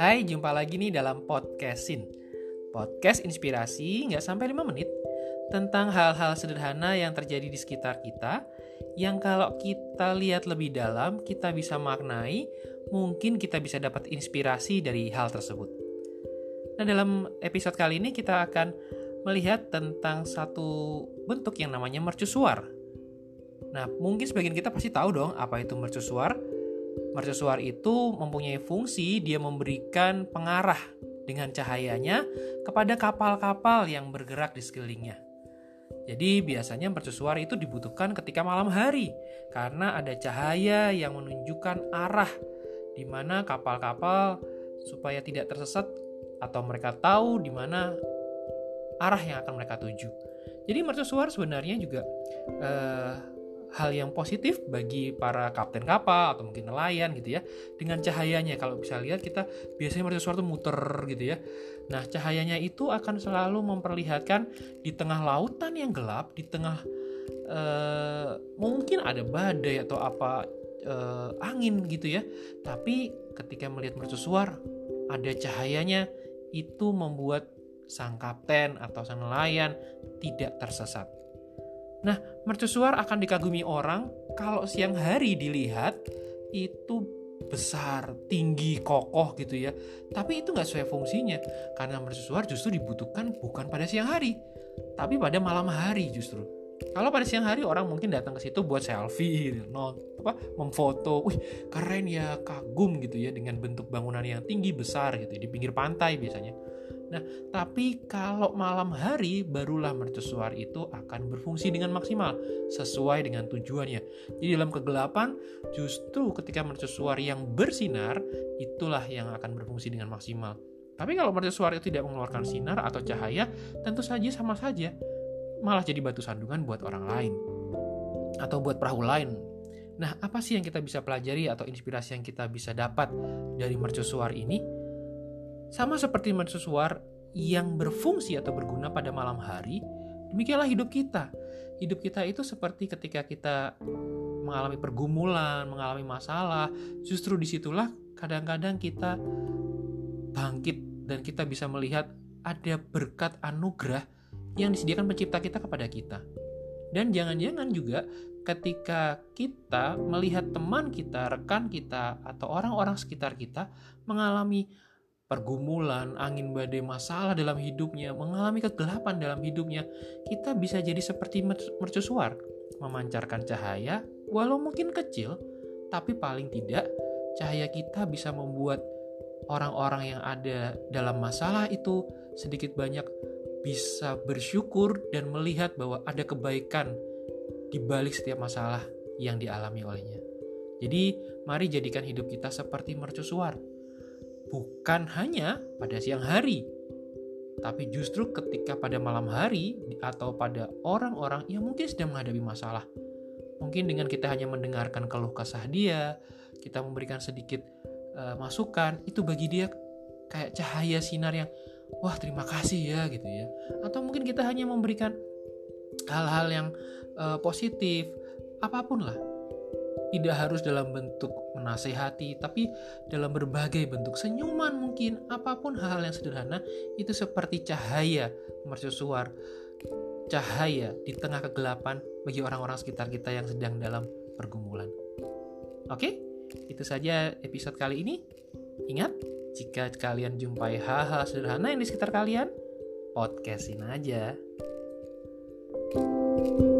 Hai, jumpa lagi nih dalam podcastin Podcast inspirasi nggak sampai 5 menit Tentang hal-hal sederhana yang terjadi di sekitar kita Yang kalau kita lihat lebih dalam, kita bisa maknai Mungkin kita bisa dapat inspirasi dari hal tersebut. Nah dalam episode kali ini kita akan melihat tentang satu bentuk yang namanya mercusuar Nah mungkin sebagian kita pasti tahu dong apa itu mercusuar Mercusuar itu mempunyai fungsi dia memberikan pengarah dengan cahayanya kepada kapal-kapal yang bergerak di sekelilingnya. Jadi biasanya mercusuar itu dibutuhkan ketika malam hari karena ada cahaya yang menunjukkan arah di mana kapal-kapal supaya tidak tersesat atau mereka tahu di mana arah yang akan mereka tuju. Jadi mercusuar sebenarnya juga uh, hal yang positif bagi para kapten kapal atau mungkin nelayan gitu ya. Dengan cahayanya kalau bisa lihat kita biasanya mercusuar itu muter gitu ya. Nah cahayanya itu akan selalu memperlihatkan di tengah lautan yang gelap di tengah uh, mungkin ada badai atau apa uh, angin gitu ya. Tapi ketika melihat mercusuar ada cahayanya itu membuat sang kapten atau sang nelayan tidak tersesat Nah, mercusuar akan dikagumi orang kalau siang hari dilihat itu besar, tinggi, kokoh gitu ya. Tapi itu nggak sesuai fungsinya karena mercusuar justru dibutuhkan bukan pada siang hari, tapi pada malam hari justru. Kalau pada siang hari orang mungkin datang ke situ buat selfie, gitu, no, apa, memfoto, wih keren ya, kagum gitu ya dengan bentuk bangunan yang tinggi besar gitu di pinggir pantai biasanya. Nah, tapi kalau malam hari barulah mercusuar itu akan berfungsi dengan maksimal sesuai dengan tujuannya. Jadi dalam kegelapan justru ketika mercusuar yang bersinar itulah yang akan berfungsi dengan maksimal. Tapi kalau mercusuar itu tidak mengeluarkan sinar atau cahaya, tentu saja sama saja malah jadi batu sandungan buat orang lain atau buat perahu lain. Nah, apa sih yang kita bisa pelajari atau inspirasi yang kita bisa dapat dari mercusuar ini? Sama seperti mercusuar yang berfungsi atau berguna pada malam hari, demikianlah hidup kita. Hidup kita itu seperti ketika kita mengalami pergumulan, mengalami masalah, justru di situlah kadang-kadang kita bangkit dan kita bisa melihat ada berkat anugerah yang disediakan pencipta kita kepada kita. Dan jangan-jangan juga ketika kita melihat teman kita, rekan kita, atau orang-orang sekitar kita mengalami pergumulan, angin badai masalah dalam hidupnya, mengalami kegelapan dalam hidupnya, kita bisa jadi seperti mercusuar, memancarkan cahaya, walau mungkin kecil, tapi paling tidak cahaya kita bisa membuat orang-orang yang ada dalam masalah itu sedikit banyak bisa bersyukur dan melihat bahwa ada kebaikan di balik setiap masalah yang dialami olehnya. Jadi, mari jadikan hidup kita seperti mercusuar bukan hanya pada siang hari, tapi justru ketika pada malam hari atau pada orang-orang yang mungkin sedang menghadapi masalah. Mungkin dengan kita hanya mendengarkan keluh kesah dia, kita memberikan sedikit uh, masukan, itu bagi dia kayak cahaya sinar yang wah terima kasih ya gitu ya. Atau mungkin kita hanya memberikan hal-hal yang uh, positif, apa pun lah tidak harus dalam bentuk menasehati, tapi dalam berbagai bentuk senyuman mungkin, apa pun hal yang sederhana, itu seperti cahaya mercusuar, cahaya di tengah kegelapan bagi orang-orang sekitar kita yang sedang dalam pergumulan. Oke, itu saja episode kali ini. Ingat, jika kalian jumpai hal-hal sederhana yang di sekitar kalian, podcastin aja. thank you